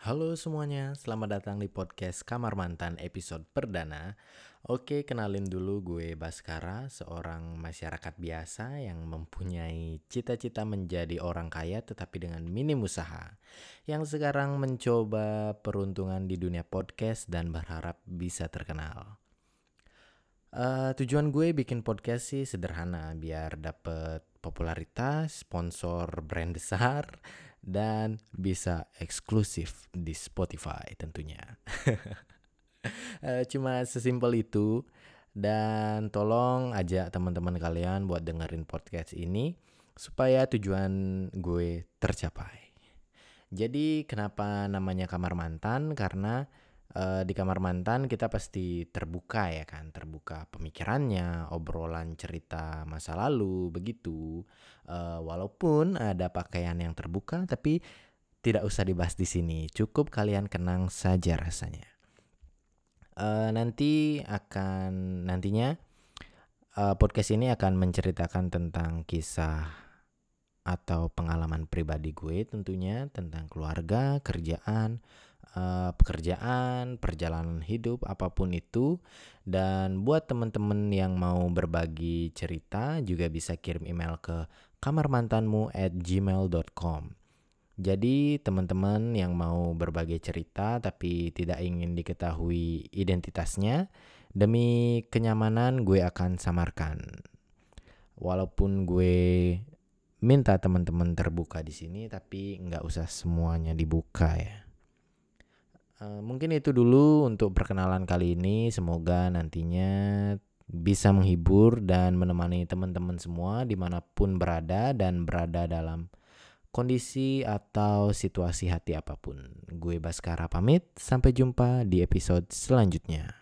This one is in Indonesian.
Halo semuanya, selamat datang di podcast Kamar Mantan episode perdana. Oke, kenalin dulu gue Baskara, seorang masyarakat biasa yang mempunyai cita-cita menjadi orang kaya tetapi dengan minim usaha. Yang sekarang mencoba peruntungan di dunia podcast dan berharap bisa terkenal. Uh, tujuan gue bikin podcast sih sederhana biar dapet popularitas, sponsor brand besar, dan bisa eksklusif di Spotify tentunya. Eh, cuma sesimpel itu dan tolong ajak teman-teman kalian buat dengerin podcast ini supaya tujuan gue tercapai. Jadi kenapa namanya kamar mantan? Karena uh, di kamar mantan kita pasti terbuka ya kan, terbuka pemikirannya, obrolan cerita masa lalu begitu. Uh, walaupun ada pakaian yang terbuka, tapi tidak usah dibahas di sini. Cukup kalian kenang saja rasanya. Uh, nanti akan nantinya uh, podcast ini akan menceritakan tentang kisah atau pengalaman pribadi gue tentunya tentang keluarga, kerjaan, uh, pekerjaan, perjalanan hidup, apa pun itu. Dan buat teman-teman yang mau berbagi cerita juga bisa kirim email ke kamarmantanmu at gmail.com. Jadi teman-teman yang mau berbagi cerita tapi tidak ingin diketahui identitasnya, demi kenyamanan gue akan samarkan. Walaupun gue minta teman-teman terbuka di sini, tapi nggak usah semuanya dibuka ya. Eh, mungkin itu dulu untuk perkenalan kali ini. Semoga nantinya bisa menghibur dan menemani teman-teman semua di mana pun berada dan berada dalam kondisi atau situasi hati apa pun. Gue Baskara pamit, sampai jumpa di episode selanjutnya.